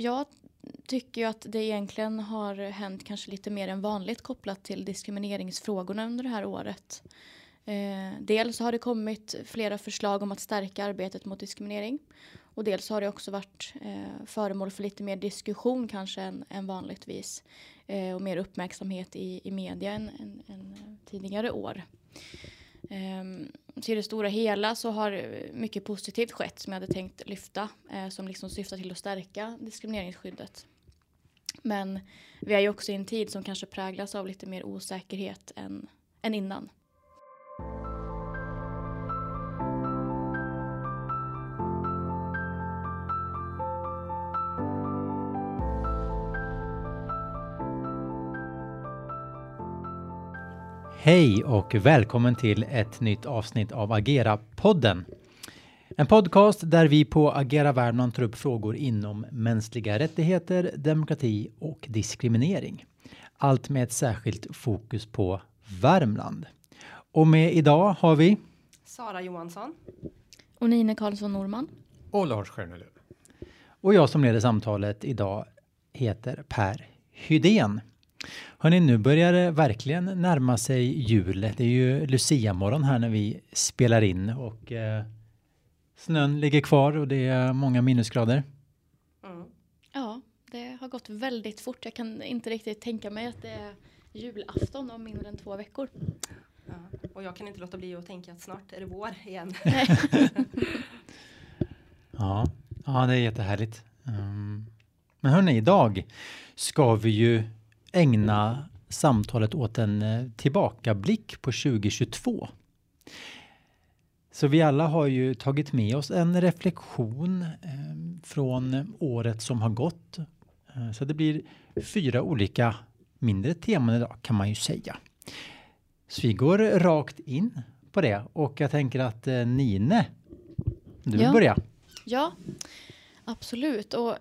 jag tycker ju att det egentligen har hänt kanske lite mer än vanligt kopplat till diskrimineringsfrågorna under det här året. Eh, dels har det kommit flera förslag om att stärka arbetet mot diskriminering och dels har det också varit eh, föremål för lite mer diskussion kanske än, än vanligtvis eh, och mer uppmärksamhet i, i media än, än, än tidigare år. Um, så i det stora hela så har mycket positivt skett som jag hade tänkt lyfta eh, som liksom syftar till att stärka diskrimineringsskyddet. Men vi är ju också i en tid som kanske präglas av lite mer osäkerhet än, än innan. Hej och välkommen till ett nytt avsnitt av Agera-podden. En podcast där vi på Agera Värmland tar upp frågor inom mänskliga rättigheter, demokrati och diskriminering. Allt med ett särskilt fokus på Värmland. Och med idag har vi Sara Johansson. Och Nine Karlsson Norman. Och Lars Stjärnelöv. Och jag som leder samtalet idag heter Per Hydén. Hörni, nu börjar det verkligen närma sig jul. Det är ju Lucia-morgon här när vi spelar in och eh, snön ligger kvar och det är många minusgrader. Mm. Ja, det har gått väldigt fort. Jag kan inte riktigt tänka mig att det är julafton om mindre än två veckor. Ja, och jag kan inte låta bli att tänka att snart är det vår igen. ja, ja, det är jättehärligt. Um, men hörni, idag ska vi ju ägna samtalet åt en eh, tillbakablick på 2022. Så vi alla har ju tagit med oss en reflektion eh, från året som har gått. Eh, så det blir fyra olika mindre teman idag kan man ju säga. Så vi går rakt in på det och jag tänker att Nine, du vill ja. börja? Ja, absolut. Och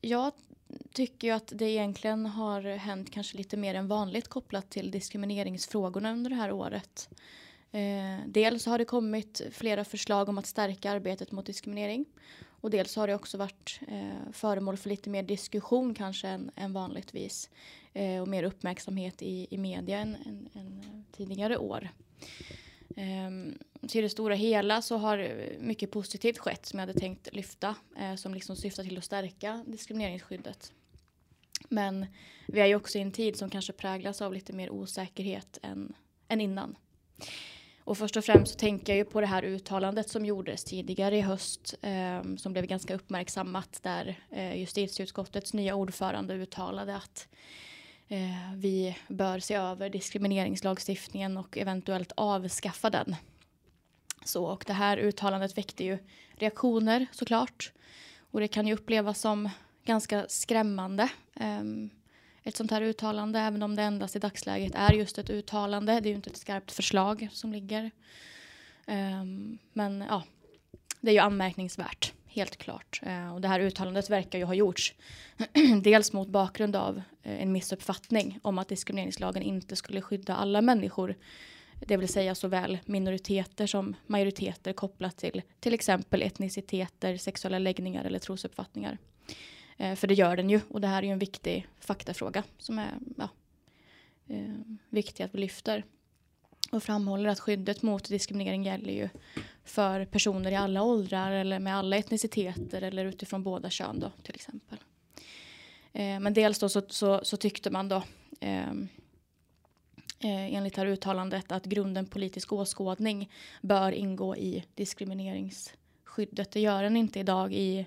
jag tycker ju att det egentligen har hänt kanske lite mer än vanligt kopplat till diskrimineringsfrågorna under det här året. Eh, dels har det kommit flera förslag om att stärka arbetet mot diskriminering och dels har det också varit eh, föremål för lite mer diskussion kanske än, än vanligtvis eh, och mer uppmärksamhet i, i media än, än, än tidigare år. Um, till det stora hela så har eh, mycket positivt skett som jag hade tänkt lyfta eh, som liksom syftar till att stärka diskrimineringsskyddet. Men vi är ju också i en tid som kanske präglas av lite mer osäkerhet än, än innan. Och först och främst så tänker jag ju på det här uttalandet som gjordes tidigare i höst eh, som blev ganska uppmärksammat där eh, justitieutskottets nya ordförande uttalade att eh, vi bör se över diskrimineringslagstiftningen och eventuellt avskaffa den. Så, och det här uttalandet väckte ju reaktioner såklart. Och det kan ju upplevas som ganska skrämmande. Um, ett sånt här uttalande, även om det endast i dagsläget är just ett uttalande. Det är ju inte ett skarpt förslag som ligger. Um, men ja, det är ju anmärkningsvärt, helt klart. Uh, och det här uttalandet verkar ju ha gjorts dels mot bakgrund av uh, en missuppfattning om att diskrimineringslagen inte skulle skydda alla människor det vill säga såväl minoriteter som majoriteter kopplat till till exempel etniciteter, sexuella läggningar eller trosuppfattningar. Eh, för det gör den ju och det här är ju en viktig faktafråga som är ja, eh, viktig att vi lyfter. Och framhåller att skyddet mot diskriminering gäller ju för personer i alla åldrar eller med alla etniciteter eller utifrån båda kön då till exempel. Eh, men dels då så, så, så tyckte man då ehm, eh, enligt det här uttalandet att grunden politisk åskådning bör ingå i diskrimineringsskyddet. Det gör den inte idag i,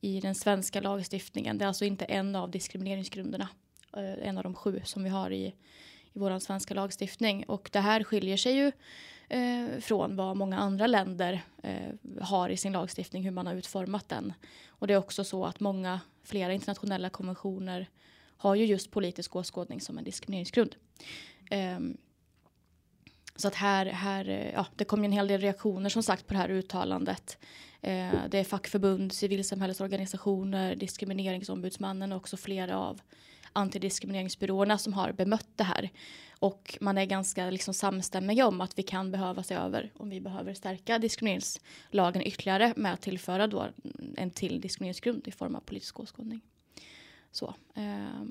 i den svenska lagstiftningen. Det är alltså inte en av diskrimineringsgrunderna, eh, en av de sju som vi har i, i vår svenska lagstiftning. Och det här skiljer sig ju eh, från vad många andra länder eh, har i sin lagstiftning, hur man har utformat den. Och det är också så att många, flera internationella konventioner har ju just politisk åskådning som en diskrimineringsgrund. Um, så att här, här, eh, ja, det kom ju en hel del reaktioner som sagt på det här uttalandet. Eh, det är fackförbund, civilsamhällesorganisationer, diskrimineringsombudsmannen och också flera av antidiskrimineringsbyråerna som har bemött det här. Och man är ganska liksom samstämmiga om att vi kan behöva se över om vi behöver stärka diskrimineringslagen ytterligare med att tillföra då en till diskrimineringsgrund i form av politisk åskådning. Så, eh,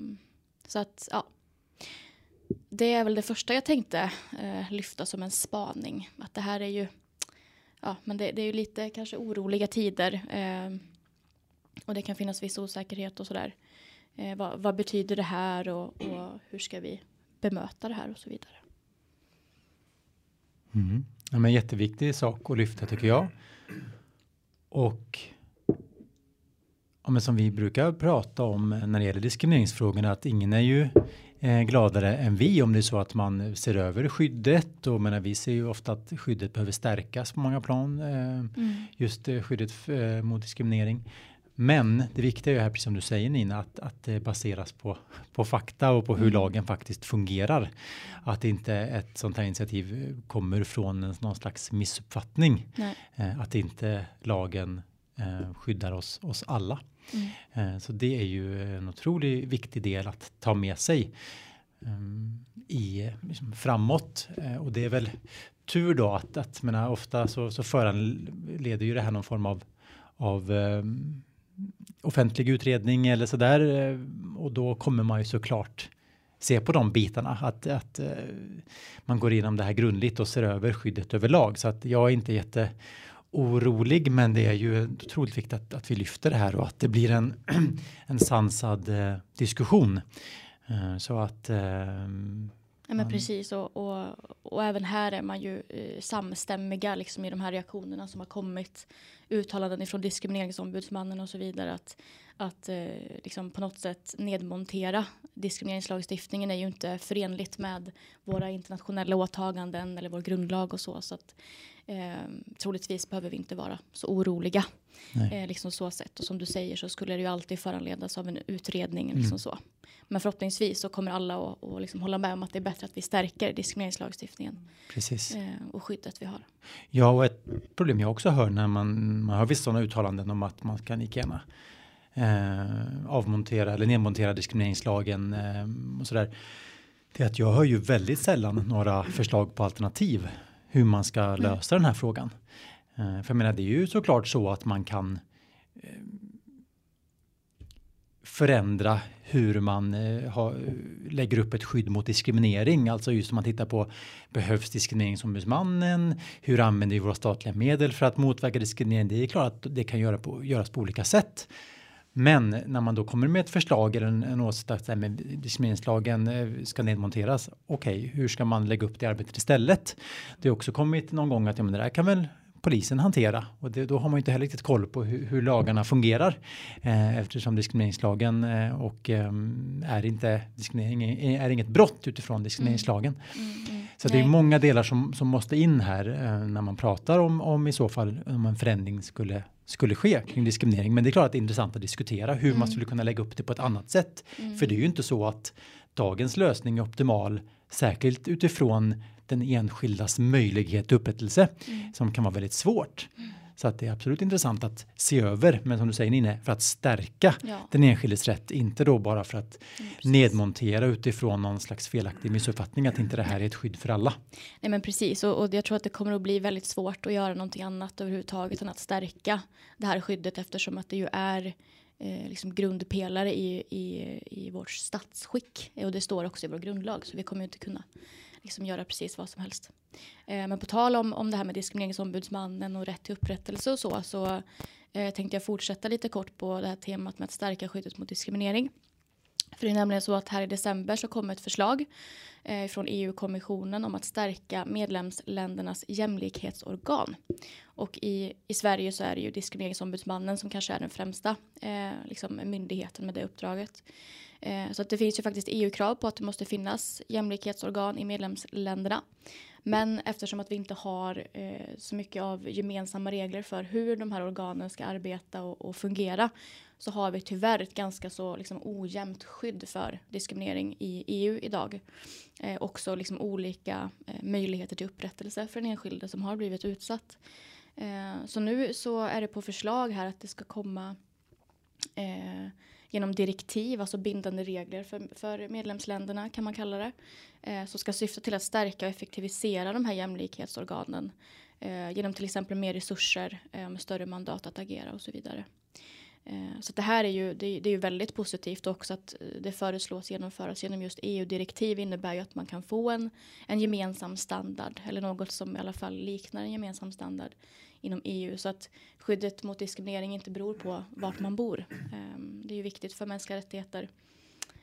så att ja. Det är väl det första jag tänkte eh, lyfta som en spaning. Att det här är ju, ja men det, det är ju lite kanske oroliga tider. Eh, och det kan finnas viss osäkerhet och sådär. Eh, vad, vad, betyder det här och, och hur ska vi bemöta det här och så vidare. Mm. Ja, men jätteviktig sak att lyfta tycker jag. Och ja, men som vi brukar prata om när det gäller diskrimineringsfrågorna att ingen är ju eh, gladare än vi om det är så att man ser över skyddet och menar, vi ser ju ofta att skyddet behöver stärkas på många plan. Eh, mm. Just eh, skyddet mot diskriminering. Men det viktiga är ju här, precis som du säger Nina, att, att det baseras på, på fakta och på hur mm. lagen faktiskt fungerar. Att inte ett sånt här initiativ kommer från en, någon slags missuppfattning. Eh, att inte lagen skyddar oss, oss alla. Mm. Eh, så det är ju en otroligt viktig del att ta med sig ehm, i liksom, framåt. Eh, och det är väl tur då att, att menar, ofta så, så föranleder ju det här någon form av av um, offentlig utredning eller så där eh, och då kommer man ju såklart se på de bitarna att, att man går igenom det här grundligt och ser över skyddet överlag så att jag är inte jätte orolig men det är ju otroligt viktigt att, att vi lyfter det här och att det blir en, en sansad eh, diskussion. så att Ja, men precis och, och, och, även här är man ju eh, samstämmiga liksom, i de här reaktionerna som har kommit. Uttalanden ifrån diskrimineringsombudsmannen och så vidare. Att, att eh, liksom på något sätt nedmontera diskrimineringslagstiftningen är ju inte förenligt med våra internationella åtaganden eller vår grundlag och så. Så att eh, troligtvis behöver vi inte vara så oroliga. Eh, liksom så sett. Och som du säger så skulle det ju alltid föranledas av en utredning. Liksom mm. så. Men förhoppningsvis så kommer alla att, liksom hålla med om att det är bättre att vi stärker diskrimineringslagstiftningen. Precis. Eh, och skyddet vi har. Ja, och ett problem jag också hör när man, man hör vissa sådana uttalanden om att man kan lika gärna eh, avmontera eller nedmontera diskrimineringslagen eh, och sådär. Det är att jag hör ju väldigt sällan några förslag på alternativ hur man ska mm. lösa mm. den här frågan. Eh, för jag menar, det är ju såklart så att man kan eh, förändra hur man eh, ha, lägger upp ett skydd mot diskriminering. Alltså just om man tittar på behövs diskrimineringsombudsmannen? Hur använder vi våra statliga medel för att motverka diskriminering? Det är klart att det kan göra på, göras på olika sätt. Men när man då kommer med ett förslag eller en, en åsikt att diskrimineringslagen eh, ska nedmonteras. Okej, okay, hur ska man lägga upp det arbetet istället? Det har också kommit någon gång att ja, men det där kan väl polisen hantera och det, då har man inte heller riktigt koll på hur, hur lagarna fungerar eh, eftersom diskrimineringslagen eh, och eh, är inte diskriminering är inget brott utifrån diskrimineringslagen. Mm. Mm, mm mm. Så det är många delar som, som måste in här eh, när man pratar om, om i så fall om en förändring skulle skulle ske kring diskriminering. Men det är klart att det är intressant att diskutera hur man mm. skulle kunna lägga upp det på ett annat sätt. Mm. För det är ju inte så att dagens lösning är optimal, särskilt utifrån den enskildas möjlighet till upprättelse mm. som kan vara väldigt svårt. Så att det är absolut intressant att se över, men som du säger Nine, för att stärka ja. den enskildes rätt, inte då bara för att mm, nedmontera utifrån någon slags felaktig missuppfattning att inte det här är ett skydd för alla. Nej men precis och, och jag tror att det kommer att bli väldigt svårt att göra någonting annat överhuvudtaget än att stärka det här skyddet eftersom att det ju är eh, liksom grundpelare i, i, i vårt statsskick och det står också i vår grundlag så vi kommer inte kunna liksom göra precis vad som helst. Eh, men på tal om, om det här med diskrimineringsombudsmannen och rätt till upprättelse och så, så eh, tänkte jag fortsätta lite kort på det här temat med att stärka skyddet mot diskriminering. För det är nämligen så att här i december så kom ett förslag eh, från EU-kommissionen om att stärka medlemsländernas jämlikhetsorgan. Och i, i Sverige så är det ju diskrimineringsombudsmannen som kanske är den främsta eh, liksom myndigheten med det uppdraget. Eh, så att det finns ju faktiskt EU-krav på att det måste finnas jämlikhetsorgan i medlemsländerna. Men eftersom att vi inte har eh, så mycket av gemensamma regler för hur de här organen ska arbeta och, och fungera så har vi tyvärr ett ganska så liksom, ojämnt skydd för diskriminering i EU idag. Eh, också liksom, olika eh, möjligheter till upprättelse för den enskilde som har blivit utsatt. Eh, så nu så är det på förslag här att det ska komma eh, genom direktiv, alltså bindande regler för, för medlemsländerna kan man kalla det, eh, som ska syfta till att stärka och effektivisera de här jämlikhetsorganen eh, genom till exempel mer resurser, eh, med större mandat att agera och så vidare. Eh, så det här är ju, det, det är ju väldigt positivt också att eh, det föreslås genomföras genom just EU-direktiv innebär ju att man kan få en, en gemensam standard eller något som i alla fall liknar en gemensam standard inom EU så att skyddet mot diskriminering inte beror på vart man bor. Ehm, det är ju viktigt för mänskliga rättigheter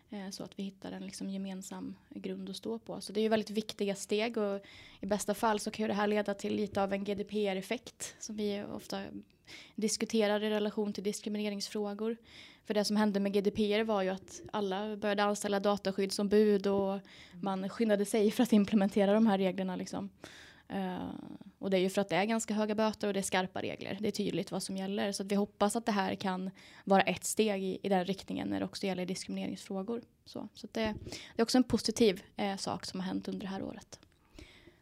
eh, så att vi hittar en liksom gemensam grund att stå på. Så det är ju väldigt viktiga steg och i bästa fall så kan ju det här leda till lite av en GDPR-effekt som vi ofta diskuterar i relation till diskrimineringsfrågor. För det som hände med GDPR var ju att alla började anställa dataskyddsombud och man skyndade sig för att implementera de här reglerna. Liksom. Uh, och det är ju för att det är ganska höga böter och det är skarpa regler. Det är tydligt vad som gäller. Så vi hoppas att det här kan vara ett steg i, i den riktningen när det också gäller diskrimineringsfrågor. Så, så det, det, är också en positiv eh, sak som har hänt under det här året.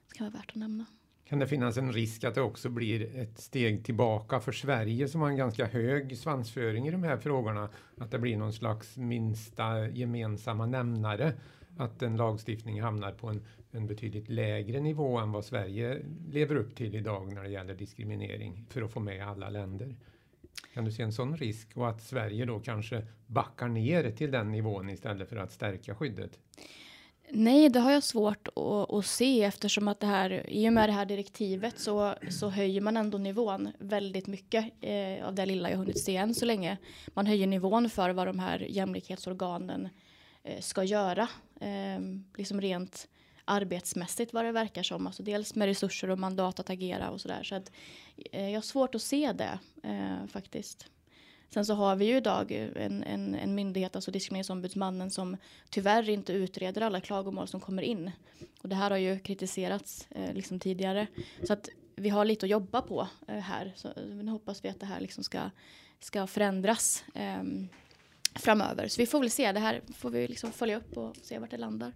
Det kan vara värt att nämna. Kan det finnas en risk att det också blir ett steg tillbaka för Sverige som har en ganska hög svansföring i de här frågorna? Att det blir någon slags minsta gemensamma nämnare? Att en lagstiftning hamnar på en, en betydligt lägre nivå än vad Sverige lever upp till idag när det gäller diskriminering för att få med alla länder. Kan du se en sån risk och att Sverige då kanske backar ner till den nivån istället för att stärka skyddet? Nej, det har jag svårt att, att, se eftersom att det här, i och med det här direktivet så, så höjer man ändå nivån väldigt mycket eh, av det lilla jag hunnit se än så länge. Man höjer nivån för vad de här jämlikhetsorganen eh, ska göra, eh, liksom rent arbetsmässigt vad det verkar som. Alltså dels med resurser och mandat att agera och sådär. Så att eh, jag har svårt att se det eh, faktiskt. Sen så har vi ju idag en, en, en myndighet, alltså Diskrimineringsombudsmannen, som tyvärr inte utreder alla klagomål som kommer in. Och det här har ju kritiserats eh, liksom tidigare. Så att vi har lite att jobba på eh, här. Så nu hoppas vi att det här liksom ska, ska förändras eh, framöver. Så vi får väl se. Det här får vi liksom följa upp och se vart det landar.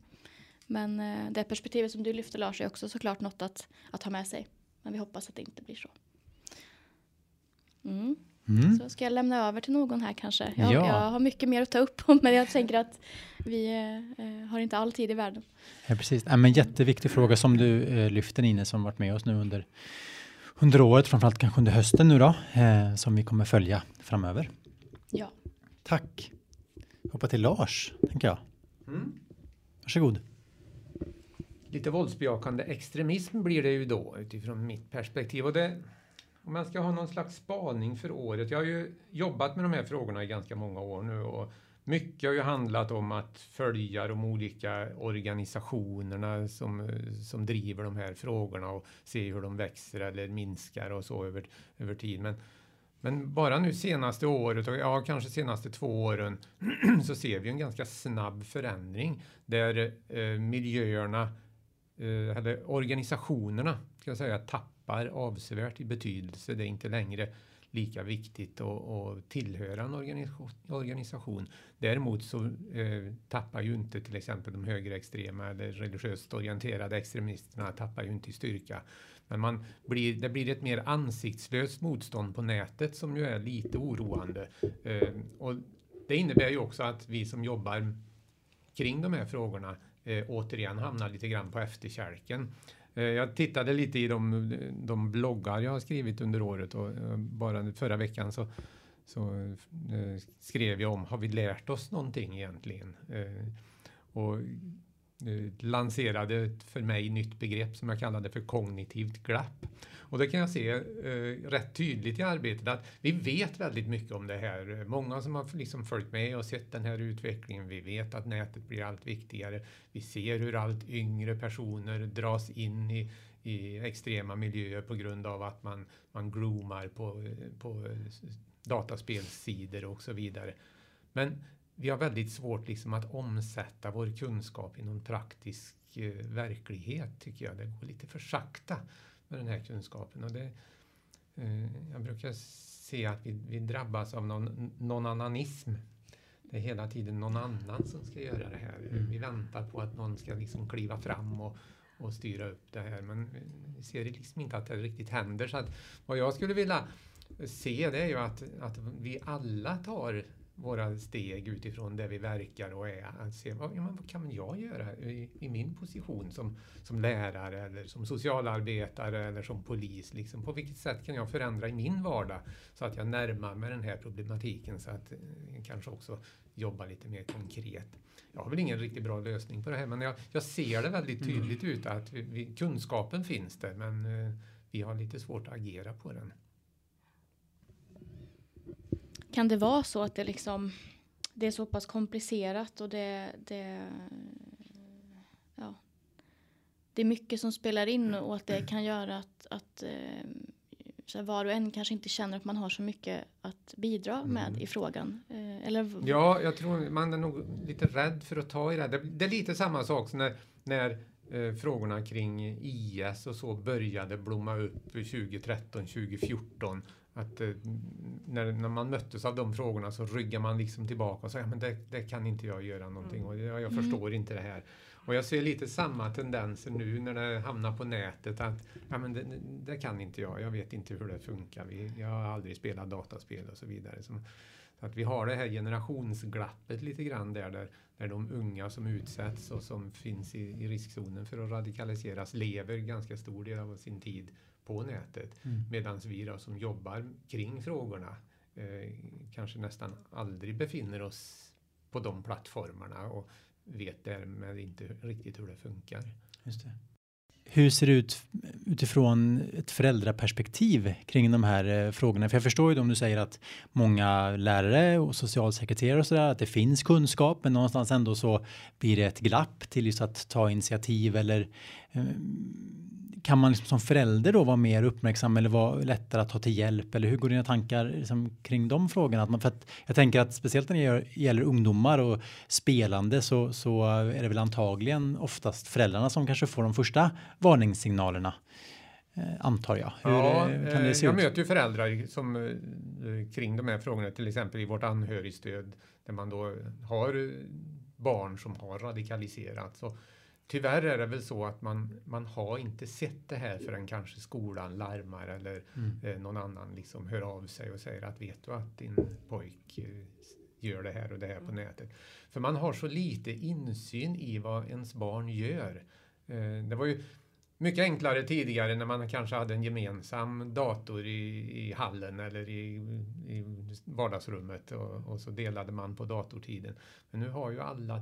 Men eh, det perspektivet som du lyfter Lars är också såklart något att, att ha med sig. Men vi hoppas att det inte blir så. Mm. Mm. Så ska jag lämna över till någon här kanske. Jag, ja. jag har mycket mer att ta upp men jag tänker att vi eh, har inte all tid i världen. Ja, precis. Ja, men jätteviktig fråga som du eh, lyfter Nine som varit med oss nu under, under året, framförallt kanske under hösten nu då, eh, som vi kommer följa framöver. Ja. Tack. Hoppa till Lars, tänker jag. Mm. Varsågod. Lite våldsbejakande extremism blir det ju då utifrån mitt perspektiv. Och det, om man ska ha någon slags spaning för året. Jag har ju jobbat med de här frågorna i ganska många år nu och mycket har ju handlat om att följa de olika organisationerna som, som driver de här frågorna och se hur de växer eller minskar och så över, över tid. Men, men bara nu senaste året, och ja kanske senaste två åren, så ser vi en ganska snabb förändring där eh, miljöerna, eh, eller organisationerna, ska jag säga, tappar tappar avsevärt i betydelse. Det är inte längre lika viktigt att, tillhöra en organisation. Däremot så eh, tappar ju inte till exempel de högerextrema eller religiöst orienterade extremisterna tappar ju inte i styrka. Men man blir, det blir ett mer ansiktslöst motstånd på nätet som ju är lite oroande. Eh, och det innebär ju också att vi som jobbar kring de här frågorna eh, återigen hamnar lite grann på efterkälken. Eh, jag tittade lite i de, de bloggar jag har skrivit under året och eh, bara förra veckan så, så eh, skrev jag om, har vi lärt oss någonting egentligen? Och Eh, lanserade för mig nytt begrepp som jag kallade för kognitivt glapp. Och det kan jag se eh, rätt tydligt i arbetet att vi vet väldigt mycket om det här. Många som har liksom följt med och sett den här utvecklingen. Vi vet att nätet blir allt viktigare. Vi ser hur allt yngre personer dras in i, i extrema miljöer på grund av att man, man groomar på, på dataspelsidor och så vidare. Men vi har väldigt svårt liksom att omsätta vår kunskap i någon praktisk eh, verklighet tycker jag. Det går lite för sakta med den här kunskapen. Och det, eh, jag brukar se att vi, vi drabbas av någon, någon annanism. Det är hela tiden någon annan som ska göra det här. Mm. Vi väntar på att någon ska liksom kliva fram och, och styra upp det här. Men vi ser liksom inte att det riktigt händer. Så att vad jag skulle vilja se det är ju att, att vi alla tar våra steg utifrån där vi verkar och är. Att se vad, ja, vad kan jag göra i, i, min position som, som lärare eller som socialarbetare eller som polis. Liksom, på vilket sätt kan jag förändra i min vardag så att jag närmar mig den här problematiken så att jag kanske också jobba lite mer konkret. Jag har väl ingen riktigt bra lösning på det här men jag, jag ser det väldigt mm. tydligt mm. ut att vi, vi, kunskapen finns där men uh, vi har lite svårt att agera på den. Kan det vara så att det liksom det är så pass komplicerat och det, det, ja, det är mycket som spelar in och att det kan göra att, att eh, så var och en kanske inte känner att man har så mycket att bidra med mm. i frågan. Eh, eller? Ja, jag tror man är nog lite rädd för att ta i det. Det, det är lite samma sak som när, när eh, frågorna kring IS och så började blomma upp 2013, 2014 att eh, när, när man möttes av de frågorna så ryggar man liksom tillbaka och säger men det, det kan inte jag göra någonting mm. och jag, jag förstår mm. inte det här. Och jag ser lite samma tendenser nu när det hamnar på nätet att ja, men det, det kan inte jag, jag vet inte hur det funkar, vi, jag har aldrig spelat dataspel och så vidare. Så, så att vi har det här generationsglappet lite grann där, där, där de unga som utsätts och som finns i, i riskzonen för att radikaliseras lever ganska stor del av sin tid på nätet. Mm. Medan vi då, som jobbar kring frågorna eh, kanske nästan aldrig befinner oss på de plattformarna och vet därmed inte riktigt hur det funkar. Just det. Hur ser det ut utifrån ett föräldraperspektiv kring de här eh, frågorna? För jag förstår ju om du säger att många lärare och socialsekreterare och sådär, att det finns kunskap, men någonstans ändå så blir det ett glapp till just att ta initiativ eller eh, kan man liksom som förälder då vara mer uppmärksam eller vara lättare att ta till hjälp? Eller hur går dina tankar liksom kring de frågorna? Att man, för att jag tänker att speciellt när det gäller, ungdomar och spelande så, så är det väl antagligen oftast föräldrarna som kanske får de första varningssignalerna. Eh, antar jag. Hur ja, eh, kan det se jag ut? möter ju föräldrar som, eh, kring de här frågorna, till exempel i vårt anhörigstöd, där man då har barn som har radikaliserats. Och tyvärr är det väl så att man, man har inte sett det här förrän kanske skolan larmar eller mm. eh, någon annan liksom hör av sig och säger att vet du att din pojk eh, gör det här och det här på nätet. För man har så lite insyn i vad ens barn gör. Eh, det var ju mycket enklare tidigare när man kanske hade en gemensam dator i, i hallen eller i, i vardagsrummet och, och, så delade man på datortiden. Men nu har ju alla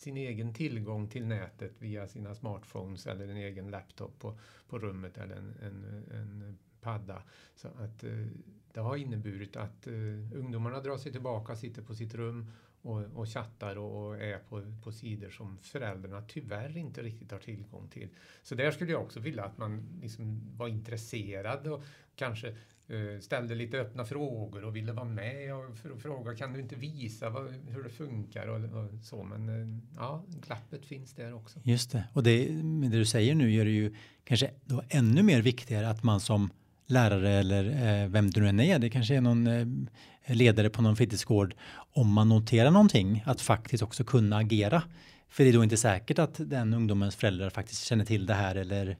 sin egen tillgång till nätet via sina smartphones eller en egen laptop på, på rummet eller en, en, en padda. Så att eh, det har inneburit att eh, ungdomarna drar sig tillbaka, sitter på sitt rum och, och chattar och, och, är på, på sidor som föräldrarna tyvärr inte riktigt har tillgång till. Så där skulle jag också vilja att man liksom var intresserad och kanske Eh, ställde lite öppna frågor och ville vara med och fråga kan du inte visa vad, hur det funkar och, och, så men eh, ja, klappet finns där också. Just det och det, det du säger nu gör det ju kanske då ännu mer viktigare att man som lärare eller eh, vem du än är, det kanske är någon eh, ledare på någon fritidsgård, om man noterar någonting att faktiskt också kunna agera. För det är då inte säkert att den ungdomens föräldrar faktiskt känner till det här eller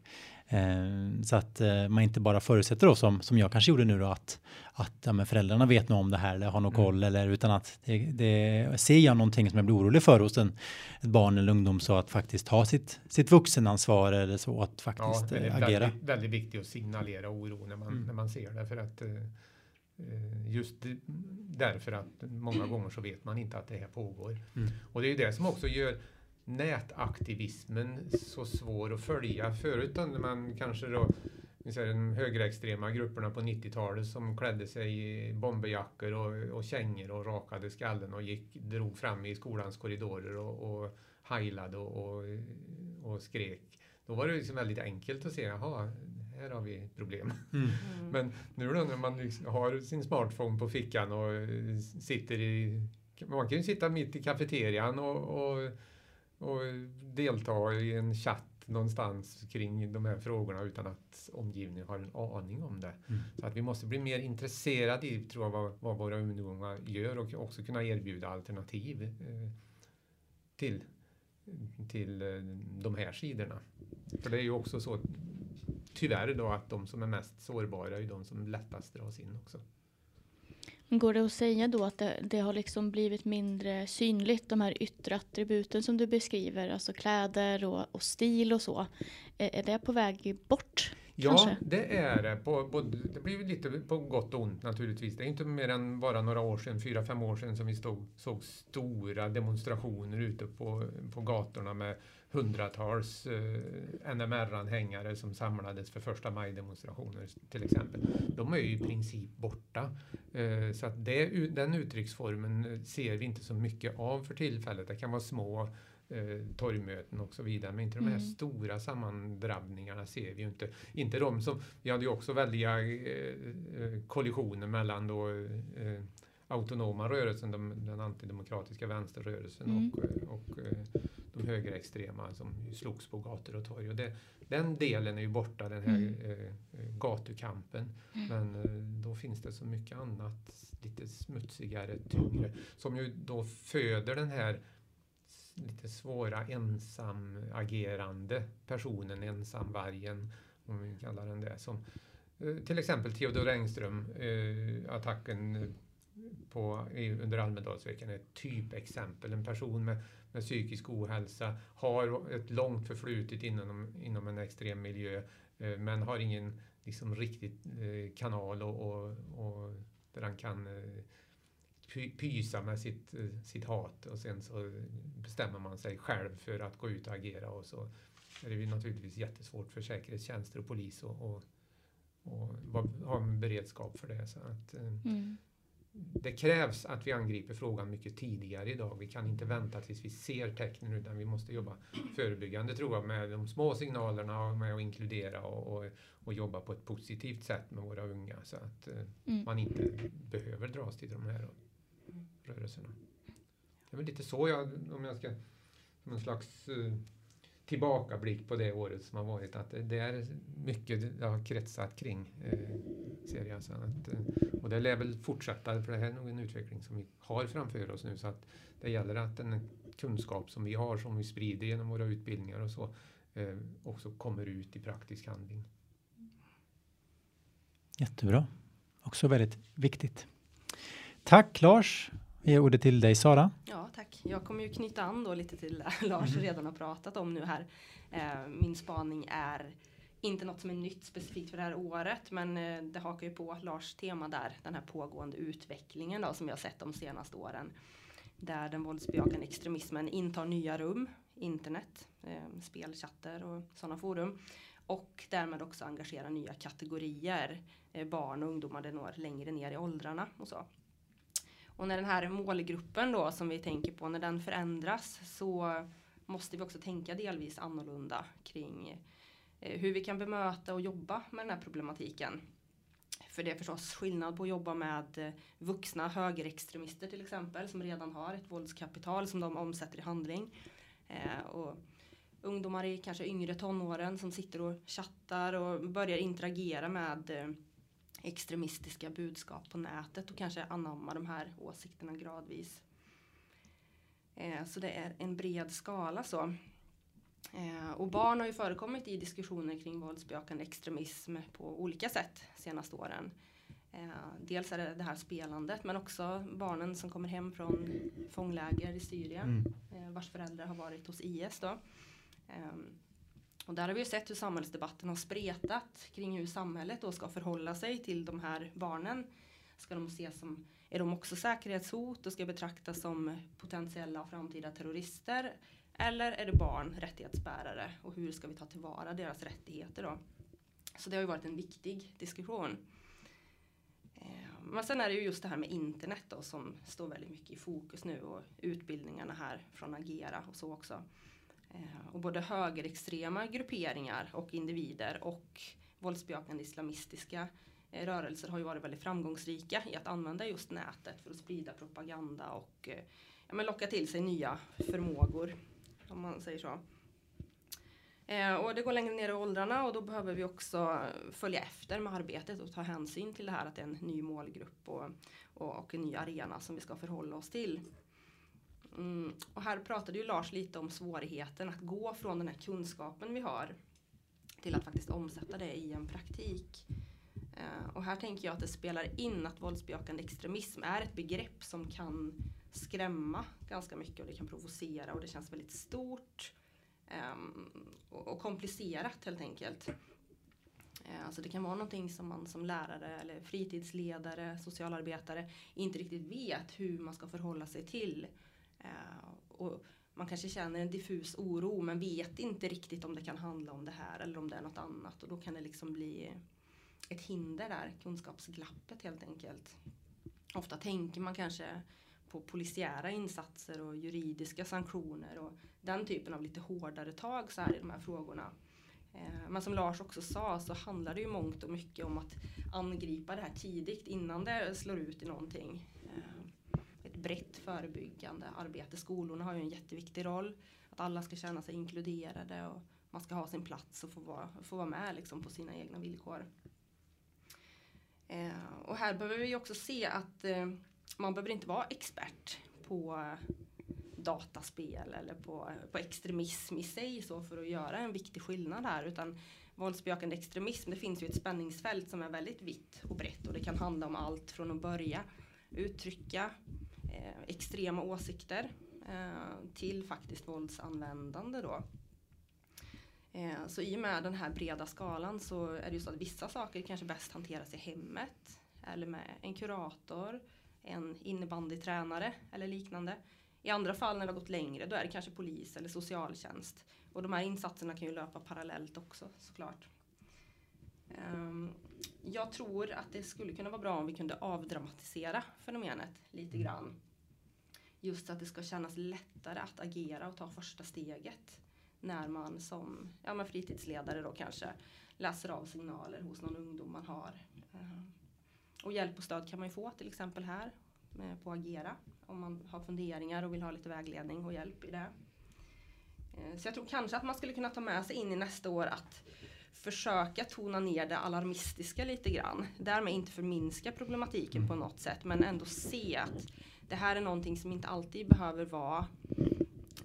så att eh, man inte bara förutsätter då som, som jag kanske gjorde nu då att, att ja, men föräldrarna vet nog om det här eller har någon mm. koll eller utan att det, det, ser jag någonting som jag blir orolig för hos en, ett barn eller ungdom så att faktiskt ha sitt, sitt vuxenansvar eller så att faktiskt ja, det är agera. Väldigt, väldigt viktigt att signalera oro när man, mm. när man ser det för att just därför att många gånger så vet man inte att det här pågår. Mm. Och det är det som också gör nätaktivismen så svår att följa. Förut man kanske då de högerextrema grupperna på 90-talet som klädde sig i bomberjackor och, och kängor och rakade skallen och gick, drog fram i skolans korridorer och, och heilade och, och, och skrek. Då var det liksom väldigt enkelt att se, jaha, här har vi problem. Mm. Mm. Men nu då när man liksom har sin smartphone på fickan och sitter i, man kan ju sitta mitt i kafeterian och, och och delta i en chatt någonstans kring de här frågorna utan att omgivningen har en aning om det. Mm. Så att vi måste bli mer intresserade i tror jag, vad, vad våra ungdomar gör och också kunna erbjuda alternativ eh, till, till eh, de här sidorna. För det är ju också så tyvärr då att de som är mest sårbara är de som lättast dras in också. Går det att säga då att det, det, har liksom blivit mindre synligt, de här yttre attributen som du beskriver, alltså kläder och, och stil och så. Är, är det på väg bort? Ja, kanske? det är det. På, på, det blir lite på gott och ont naturligtvis. Det är inte mer än bara några år sedan, fyra, fem år sedan, som vi stod, såg stora demonstrationer ute på, på gatorna med hundratals eh, NMR-anhängare som samlades för första maj-demonstrationer till exempel. De är ju i princip borta. Eh, så att det, den uttrycksformen ser vi inte så mycket av för tillfället. Det kan vara små eh, torgmöten och så vidare. Men inte de här Mm. stora sammandrabbningarna ser vi ju inte. Inte de som, vi hade ju också väldiga eh, eh, kollisioner mellan då eh, autonoma rörelsen, de, den antidemokratiska vänsterrörelsen Mm. och, eh, och eh, de högerextrema som slogs på gator och torg. Och det, den delen är ju borta, den här Mm. gatukampen. Men eh, då finns det så mycket annat, lite smutsigare, tyngre, som ju då föder den här lite svåra ensamagerande personen, ensamvargen, om vi kallar den det. Som, eh, till exempel Theodor Engström, eh, attacken eh, på, under Almedalsveckan är ett typexempel. En person med, med psykisk ohälsa har ett långt förflutet inom, inom en extrem miljö men har ingen liksom, riktig kanal och, och, och där han kan eh, pysa med sitt, sitt hat och sen så bestämmer man sig själv för att gå ut och agera och så är det naturligtvis jättesvårt för säkerhetstjänster och polis och, och, vara- ha en beredskap för det. Så att, eh, Mm. det krävs att vi angriper frågan mycket tidigare idag. Vi kan inte vänta tills vi ser tecknen utan vi måste jobba förebyggande tror jag med de små signalerna och med att inkludera och, och, och jobba på ett positivt sätt med våra unga så att eh, Mm. man inte behöver dras till de här folkrörelserna. Det är väl lite så jag, om jag ska, som en slags uh, tillbakablick på det året som har varit, att det, det är mycket det har kretsat kring, eh, uh, ser jag. Så att, uh, och det lär väl fortsätta, för det här är nog en utveckling som vi har framför oss nu, så att det gäller att den kunskap som vi har, som vi sprider genom våra utbildningar och så, också kommer ut i praktisk handling. Jättebra. Också väldigt viktigt. Tack Lars. Jag ger ordet till dig Sara. Ja, tack. Jag kommer ju knyta an då lite till det Lars redan har pratat om nu här. Eh, min spaning är inte något som är nytt specifikt för det här året, men eh, det hakar ju på Lars tema där, den här pågående utvecklingen då som vi har sett de senaste åren. Där den våldsbejakande extremismen intar nya rum, internet, eh, spelchatter och sådana forum. Och därmed också engagerar nya kategorier, eh, barn och ungdomar det når längre ner i åldrarna och så. Och när den här målgruppen då som vi tänker på, när den förändras så måste vi också tänka delvis annorlunda kring eh, hur vi kan bemöta och jobba med den här problematiken. För det är förstås skillnad på att jobba med eh, vuxna högerextremister till exempel som redan har ett våldskapital som de omsätter i handling. Eh, och ungdomar i kanske yngre tonåren som sitter och chattar och börjar interagera med extremistiska budskap på nätet och kanske anamma de här åsikterna gradvis. Eh, så det är en bred skala så. Eh, och barn har ju förekommit i diskussioner kring våldsbejakande extremism på olika sätt senaste åren. Eh, dels är det det här spelandet men också barnen som kommer hem från fångläger i Syrien eh, vars föräldrar har varit hos IS då. Och där har vi ju sett hur samhällsdebatten har spretat kring hur samhället då ska förhålla sig till de här barnen. Ska de ses som, är de också säkerhetshot och ska betraktas som potentiella framtida terrorister? Eller är det barn rättighetsbärare och hur ska vi ta tillvara deras rättigheter då? Så det har ju varit en viktig diskussion. Eh, men sen är det ju just det här med internet då som står väldigt mycket i fokus nu och utbildningarna här från Agera och så också. Eh, och både högerextrema grupperingar och individer och våldsbejakande islamistiska eh, rörelser har ju varit väldigt framgångsrika i att använda just nätet för att sprida propaganda och eh, ja, men locka till sig nya förmågor. Om man säger så. Och det går längre ner i åldrarna och då behöver vi också följa efter med arbetet och ta hänsyn till det här att det är en ny målgrupp och, och, och en ny arena som vi ska förhålla oss till. Mm, och här pratade ju Lars lite om svårigheten att gå från den här kunskapen vi har till att faktiskt omsätta det i en praktik. Eh, och här tänker jag att det spelar in att våldsbejakande extremism är ett begrepp som kan skrämma ganska mycket och det kan provocera och det känns väldigt stort um, och, och, komplicerat helt enkelt. Uh, alltså det kan vara någonting som man som lärare eller fritidsledare, socialarbetare inte riktigt vet hur man ska förhålla sig till. Eh, och man kanske känner en diffus oro men vet inte riktigt om det kan handla om det här eller om det är något annat och då kan det liksom bli ett hinder där, kunskapsglappet helt enkelt. Ofta tänker man kanske på polisiära insatser och juridiska sanktioner och den typen av lite hårdare tag så här i de här frågorna. Eh, men som Lars också sa så handlar det ju mångt och mycket om att angripa det här tidigt innan det slår ut i någonting. Brett förebyggande arbete. Skolorna har ju en jätteviktig roll. Att alla ska känna sig inkluderade och man ska ha sin plats och få vara, få vara med liksom på sina egna villkor. Eh, och här behöver vi också se att eh, man behöver inte vara expert på dataspel eller på, på extremism i sig så för att göra en viktig skillnad här utan våldsbejakande extremism det finns ju ett spänningsfält som är väldigt vitt och brett och det kan handla om allt från att börja uttrycka eh, extrema åsikter eh, till faktiskt våldsanvändande då. Eh, så i och med den här breda skalan så är det ju så att vissa saker kanske bäst hanteras i hemmet eller med en kurator en innebandytränare eller liknande. I andra fall när det har gått längre då är det kanske polis eller socialtjänst. Och de här insatserna kan ju löpa parallellt också såklart. Um, jag tror att det skulle kunna vara bra om vi kunde avdramatisera fenomenet lite mm. grann. Just att det ska kännas lättare att agera och ta första steget när man som ja, men fritidsledare då kanske läser av signaler hos någon ungdom man har. Um, och hjälp och stöd kan man ju få till exempel här på Agera om man har funderingar och vill ha lite vägledning och hjälp i det. Eh, så jag tror kanske att man skulle kunna ta med sig in i nästa år att försöka tona ner det alarmistiska lite grann. Därmed inte förminska problematiken på något sätt men ändå se att det här är någonting som inte alltid behöver vara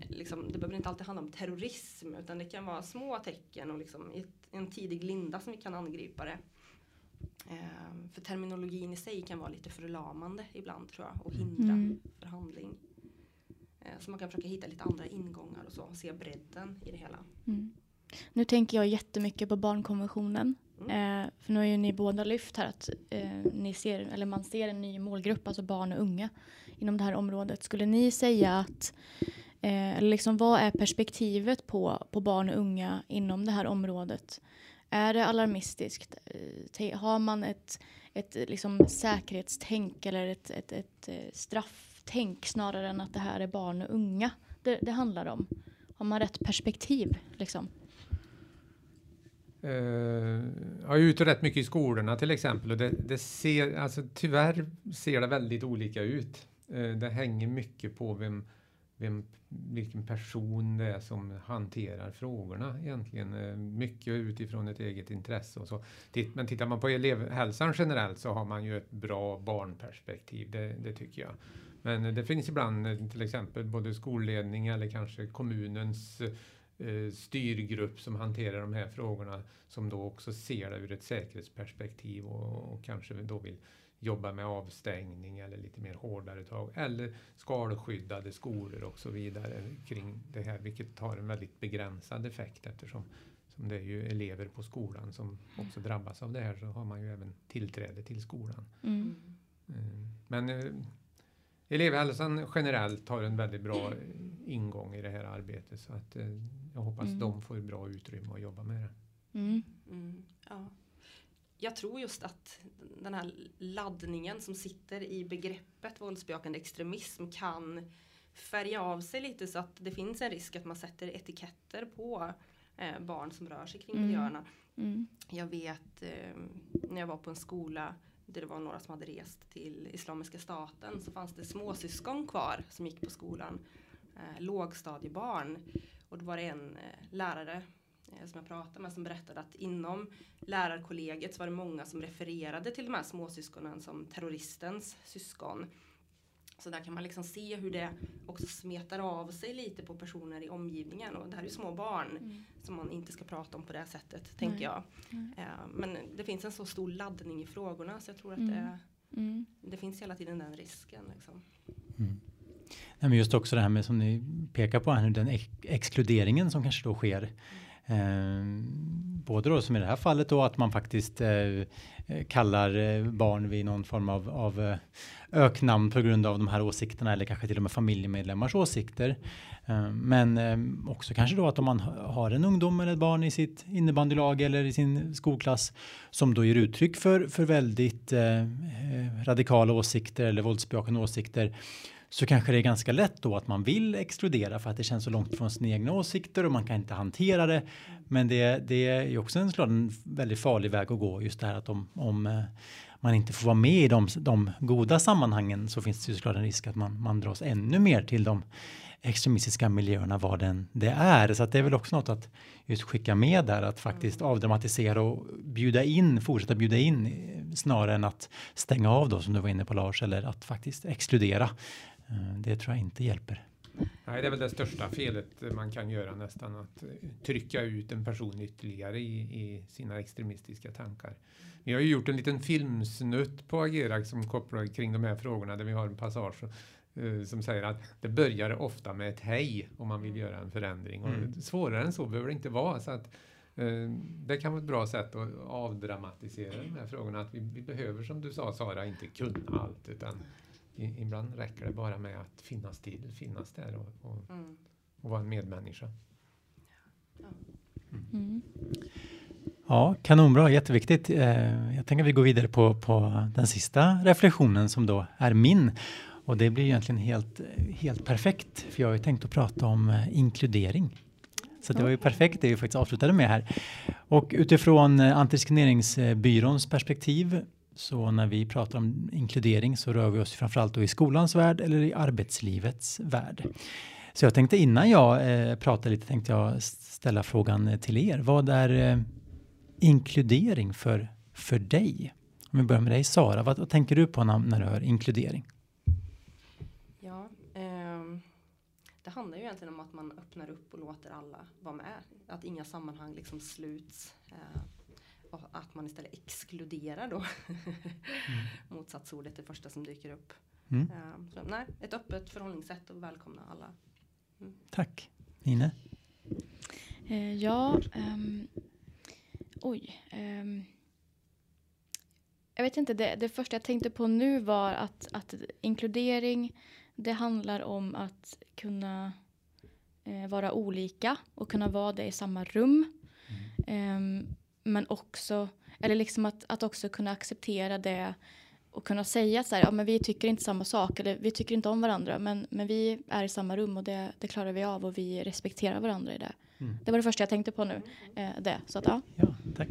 Liksom, det behöver inte alltid handla om terrorism utan det kan vara små tecken och liksom i en tidig linda som vi kan angripa det. Eh, för terminologin i sig kan vara lite förlamande ibland tror jag och hindra mm. förhandling. Eh, så man kan försöka hitta lite andra ingångar och så och se bredden i det hela. Mm. Nu tänker jag jättemycket på barnkonventionen. Mm. Eh, för nu har ju ni båda lyft här att eh, ni ser, eller man ser en ny målgrupp, alltså barn och unga inom det här området. Skulle ni säga att eh, liksom, vad är perspektivet på, på barn och unga inom det här området? Är det alarmistiskt? Eh, har man ett, ett liksom säkerhetstänk eller ett, ett, ett eh, strafftänk snarare än att det här är barn och unga det, det handlar om? Har man rätt perspektiv? Liksom? Uh, jag är ute rätt mycket i skolorna till exempel och det, det, ser, alltså tyvärr ser det väldigt olika ut. Uh, det hänger mycket på vem, vem, vilken person det är som hanterar frågorna egentligen. Eh, mycket utifrån ett eget intresse och så. Men tittar man på elevhälsan generellt så har man ju ett bra barnperspektiv, det, det tycker jag. Men det finns ibland till exempel både skolledning eller kanske kommunens styrgrupp som hanterar de här frågorna som då också ser det ur ett säkerhetsperspektiv och, och kanske då vill jobba med avstängning eller lite mer hårdare tag eller skalskyddade skolor och så vidare kring det här vilket har en väldigt begränsad effekt eftersom som det är ju elever på skolan som också drabbas av det här så har man ju även tillträde till skolan. Mm. mm. Men eh, elevhälsan generellt har en väldigt bra ingång i det här arbetet så att eh, jag hoppas mm. de får bra utrymme att jobba med det. Mm. mm. Ja jag tror just att den här laddningen som sitter i begreppet våldsbejakande extremism kan färga av sig lite så att det finns en risk att man sätter etiketter på eh, barn som rör sig kring mm. miljöerna. Mm. Jag vet eh, när jag var på en skola det var några som hade rest till Islamiska staten så fanns det småsyskon kvar som gick på skolan. Eh, lågstadiebarn. Och då var det en eh, lärare Eh, som jag pratade med som berättade att inom lärarkollegiet så var det många som refererade till de här småsyskonen som terroristens syskon. Så där kan man liksom se hur det också smetar av sig lite på personer i omgivningen. Och det här är ju små barn Mm. som man inte ska prata om på det sättet, tänker Nej. jag. Nej. Eh, men det finns en så stor laddning i frågorna så jag tror att Mm. det, Mm. det finns hela tiden den risken. Liksom. Mm. Nej, men just också det här med som ni pekar på här nu, den ex exkluderingen som kanske då sker. Eh, både då som i det här fallet då att man faktiskt eh, kallar eh, barn vid någon form av, av eh, öknamn på grund av de här åsikterna eller kanske till och med familjemedlemmars åsikter. Eh, men eh, också kanske då att om man har en ungdom eller ett barn i sitt innebandylag eller i sin skolklass som då ger uttryck för, för väldigt eh, eh radikala åsikter eller våldsbejakande åsikter så kanske det är ganska lätt då att man vill exkludera för att det känns så långt från sina egna åsikter och man kan inte hantera det. Men det, det är ju också en, en väldigt farlig väg att gå just det här att om, om eh, man inte får vara med i de, de goda sammanhangen så finns det ju såklart en risk att man, man dras ännu mer till de extremistiska miljöerna vad den det är. Så att det är väl också något att just skicka med där att faktiskt avdramatisera och bjuda in, fortsätta bjuda in eh, snarare än att stänga av då som du var inne på Lars eller att faktiskt exkludera. Eh, Det tror jag inte hjälper. Nej, det är väl det största felet man kan göra nästan att eh, trycka ut en person ytterligare i, i sina extremistiska tankar. Vi har ju gjort en liten filmsnutt på Agera som kopplar kring de här frågorna där vi har en passage eh, som säger att det börjar ofta med ett hej om man vill göra en förändring. Mm. Och svårare än så behöver det inte vara. Så att, det kan vara ett bra sätt att avdramatisera de här frågorna. Att vi, vi behöver, som du sa Sara, inte kunna allt utan i, ibland räcker det bara med att finnas till, finnas där och, och, Mm. och vara en medmänniska. Mm. Ja, kanonbra, jätteviktigt. Eh, Jag tänker att vi går vidare på, på den sista reflektionen som då är min. Och det blir egentligen helt, helt perfekt, för jag har ju tänkt att prata om eh, inkludering. Så det var ju perfekt det vi faktiskt avslutade med här. Och utifrån eh, Antidiskrimineringsbyråns perspektiv så när vi pratar om inkludering så rör vi oss framförallt då i skolans värld eller i arbetslivets värld. Så jag tänkte innan jag eh, pratar lite tänkte jag ställa frågan eh, till er. Vad är eh, inkludering för, för dig? Om vi börjar med dig Sara, vad, vad tänker du på när, när du hör inkludering? Ja, eh, det handlar ju egentligen om att man öppnar upp och låter alla vara med. Att inga sammanhang liksom sluts. Eh, och att man istället exkluderar då. Motsatsordet, det första som dyker upp. Mm. Ehm, så, nej, ett öppet förhållningssätt och välkomna alla. Tack. Ine? Eh, ja, ehm, oj. ehm, jag vet inte, det, det första jag tänkte på nu var att, att inkludering, det handlar om att kunna eh, vara olika och kunna vara det i samma rum. Ehm, men också, eller liksom att, att också kunna acceptera det och kunna säga så här, ja, men vi tycker inte samma sak eller vi tycker inte om varandra men, men vi är i samma rum och det, det klarar vi av och vi respekterar varandra i det. Mm. Det var det första jag tänkte på nu. Eh, det, så att ja. Ja, tack.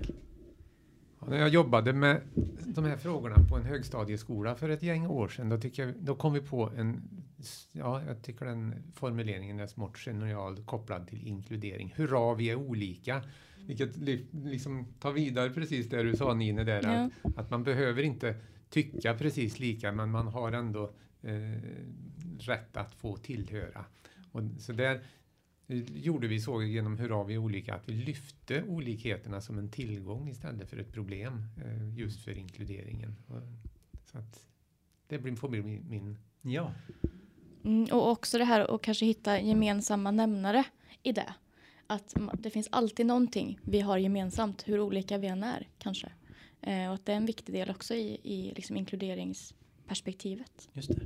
Ja, när jag jobbade med de här frågorna på en högstadieskola för ett gäng år sedan, då, tycker jag, då kom vi på en, ja, jag tycker den formuleringen är smått genial kopplad till inkludering. Hurra, vi är olika. Vilket li, liksom tar vidare precis det du sa Nine, där, Ja. att, att man behöver inte tycka precis lika, men man har ändå eh, rätt att få tillhöra. Och, så där eh, gjorde vi så genom Hurra vi är olika, att vi lyfte olikheterna som en tillgång istället för ett problem eh, just för inkluderingen. Och, så att det blir, får bli min, min Ja. Mm, och också det här att kanske hitta gemensamma nämnare i det. Att det finns alltid någonting vi har gemensamt, hur olika vi än är kanske. Eh, och att det är en viktig del också i, i liksom inkluderingsperspektivet. Just det.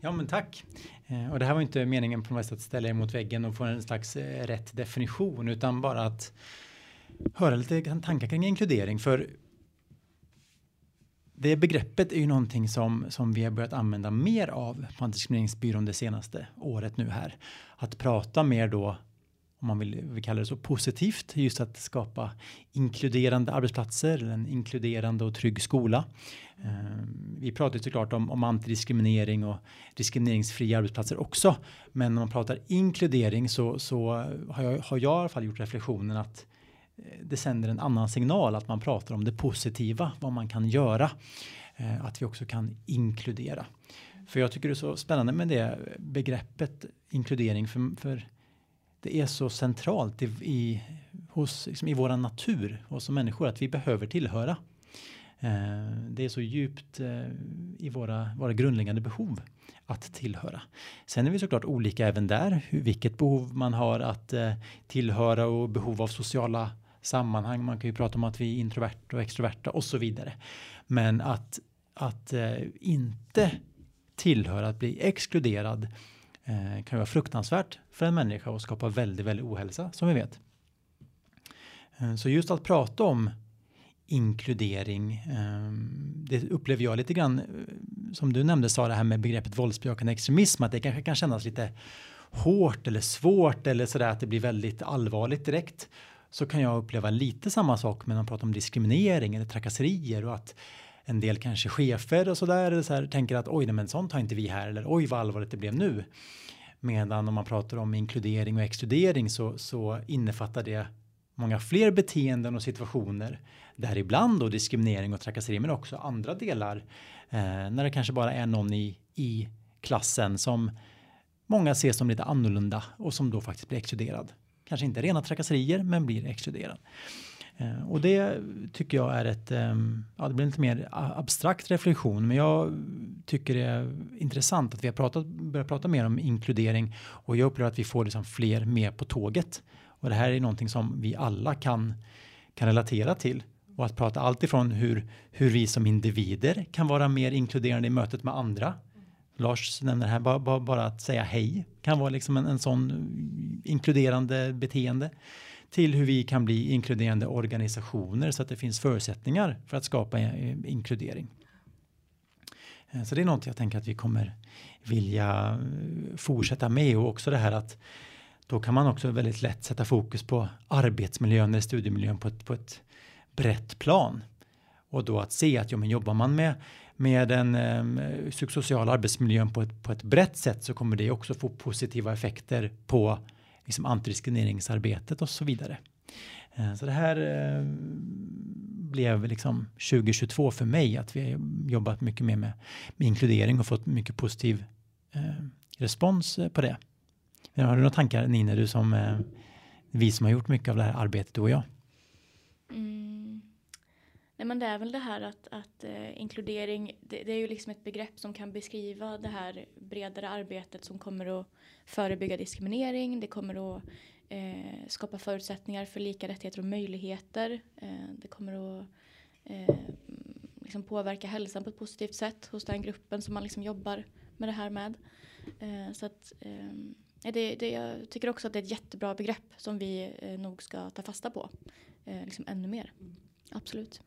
Ja, men tack. Eh, och det här var inte meningen på något sätt att ställa er mot väggen och få en slags eh, rätt definition, utan bara att höra lite tankar kring inkludering. För det begreppet är ju någonting som, som vi har börjat använda mer av på Antidiskrimineringsbyrån det senaste året nu här. Att prata mer då, om man vill, vi kallar det så positivt, just att skapa inkluderande arbetsplatser, en inkluderande och trygg skola. Eh, Vi pratar ju såklart om, om antidiskriminering och diskrimineringsfria arbetsplatser också. Men när man pratar inkludering så, så har, jag, har jag i alla fall gjort reflektionen att eh, det sänder en annan signal att man pratar om det positiva, vad man kan göra. Eh, Att vi också kan inkludera. För jag tycker det är så spännande med det begreppet inkludering för, för det är så centralt i, i, hos, liksom i våran natur och som människor att vi behöver tillhöra. Eh, det är så djupt eh, i våra, våra grundläggande behov att tillhöra. Sen är vi såklart olika även där, hur, vilket behov man har att eh, tillhöra och behov av sociala sammanhang. Man kan ju prata om att vi är introverta och extroverta och så vidare. Men att, att eh, inte tillhöra, att bli exkluderad Eh, kan ju vara fruktansvärt för en människa och skapa väldigt, väldigt ohälsa som vi vet. Eh, så just att prata om inkludering. eh, det upplever jag lite grann, eh, som du nämnde Sara, det här med begreppet våldsbejakande extremism, att det kanske kan kännas lite hårt eller svårt eller sådär att det blir väldigt allvarligt direkt. Så kan jag uppleva lite samma sak när man pratar om diskriminering eller trakasserier och att en del kanske chefer och sådär så här, tänker att oj, nej, men sånt har inte vi här eller oj vad allvarligt det blev nu. Medan om man pratar om inkludering och exkludering så, så innefattar det många fler beteenden och situationer däribland då diskriminering och trakasserier men också andra delar eh, när det kanske bara är någon i, i klassen som många ser som lite annorlunda och som då faktiskt blir exkluderad. Kanske inte rena trakasserier men blir exkluderad. Eh, och det tycker jag är ett, ehm, ja det blir lite mer abstrakt reflektion men jag tycker det är intressant att vi har pratat, börjat prata mer om inkludering och jag upplever att vi får liksom fler med på tåget. Och det här är någonting som vi alla kan, kan relatera till och att prata allt ifrån hur, hur vi som individer kan vara mer inkluderande i mötet med andra. Lars nämner här bara, bara, bara att säga hej kan vara liksom en, en sån mm, inkluderande beteende till hur vi kan bli inkluderande organisationer så att det finns förutsättningar för att skapa eh, inkludering. Eh, så det är något jag tänker att vi kommer vilja eh, fortsätta med och också det här att då kan man också väldigt lätt sätta fokus på arbetsmiljön eller studiemiljön på ett, på ett brett plan. Och då att se att ja, men jobbar man med, med den eh, psykosociala arbetsmiljön på ett, på ett brett sätt så kommer det också få positiva effekter på liksom, antidiskrimineringsarbetet och så vidare. Eh, så det här eh, blev liksom 2022 för mig att vi har jobbat mycket mer med, med inkludering och fått mycket positiv eh, respons eh, på det. Men har du några tankar Nina, du som eh, vi som har gjort mycket av det här arbetet, du och jag? Mm. Nej, men det är väl det här att, att eh, inkludering, det, det, är ju liksom ett begrepp som kan beskriva det här bredare arbetet som kommer att förebygga diskriminering, det kommer att eh, skapa förutsättningar för lika rättigheter och möjligheter. Eh, det kommer att eh, liksom påverka hälsan på ett positivt sätt hos den gruppen som man liksom jobbar med det här med. Eh, så att ehm, det, det, jag tycker också att det är ett jättebra begrepp som vi eh, nog ska ta fasta på eh, liksom ännu mer. Mm. Absolut.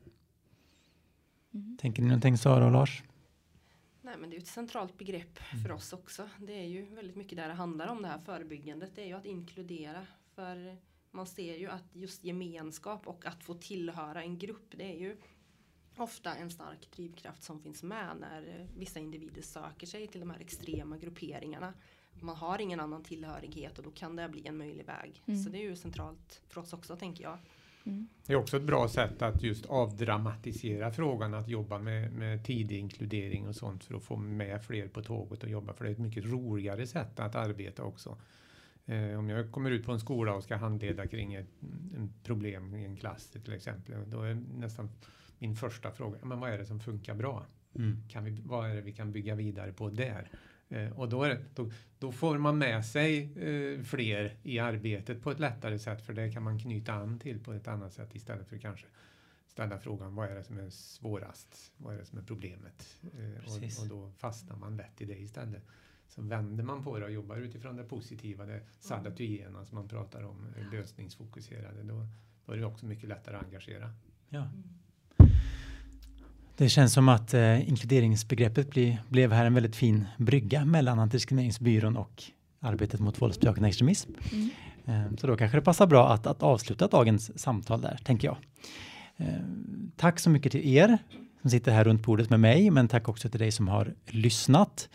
Mm. Tänker ni någonting Sara och Lars? Nej men det är ett centralt begrepp mm. för oss också. Det är ju väldigt mycket där det handlar om det här förebyggandet. Det är ju att inkludera. För man ser ju att just gemenskap och att få tillhöra en grupp det är ju ofta en stark drivkraft som finns med när vissa individer söker sig till de här extrema grupperingarna man har ingen annan tillhörighet och då kan det bli en möjlig väg. Mm. Så det är ju centralt för oss också tänker jag. Mm. Det är också ett bra sätt att just avdramatisera frågan att jobba med, med tidig inkludering och sånt för att få med fler på tåget och jobba för det är ett mycket roligare sätt att arbeta också. Eh, om jag kommer ut på en skola och ska handleda kring ett problem i en klass till exempel, då är nästan min första fråga, men vad är det som funkar bra? Mm. Kan vi, vad är det vi kan bygga vidare på där? Eh, och då, det, då, då, får man med sig eh, fler i arbetet på ett lättare sätt för det kan man knyta an till på ett annat sätt istället för kanske ställa frågan vad är det som är svårast? Vad är det som är problemet? Eh, och, och, då fastnar man lätt i det istället. Så vänder man på det och jobbar utifrån det positiva, det sadatuena som man pratar om, lösningsfokuserade, då, då är det också mycket lättare att engagera. Ja. Det känns som att eh, inkluderingsbegreppet bli, blev här en väldigt fin brygga mellan Antidiskrimineringsbyrån och arbetet mot våldsbejakande extremism. Mm. Eh, så då kanske det passar bra att, att avsluta dagens samtal där, tänker jag. Eh, tack så mycket till er som sitter här runt bordet med mig, men tack också till dig som har lyssnat.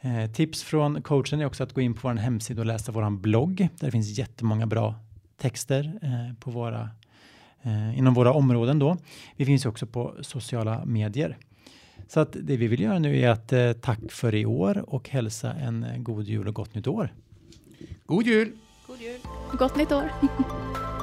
Eh, tips från coachen är också att gå in på vår hemsida och läsa vår blogg, där det finns jättemånga bra texter eh, på våra eh, inom våra områden då. Vi finns också på sociala medier. Så att det vi vill göra nu är att eh, tack för i år och hälsa en eh, god jul och gott nytt år. God jul! God jul! Gott nytt år!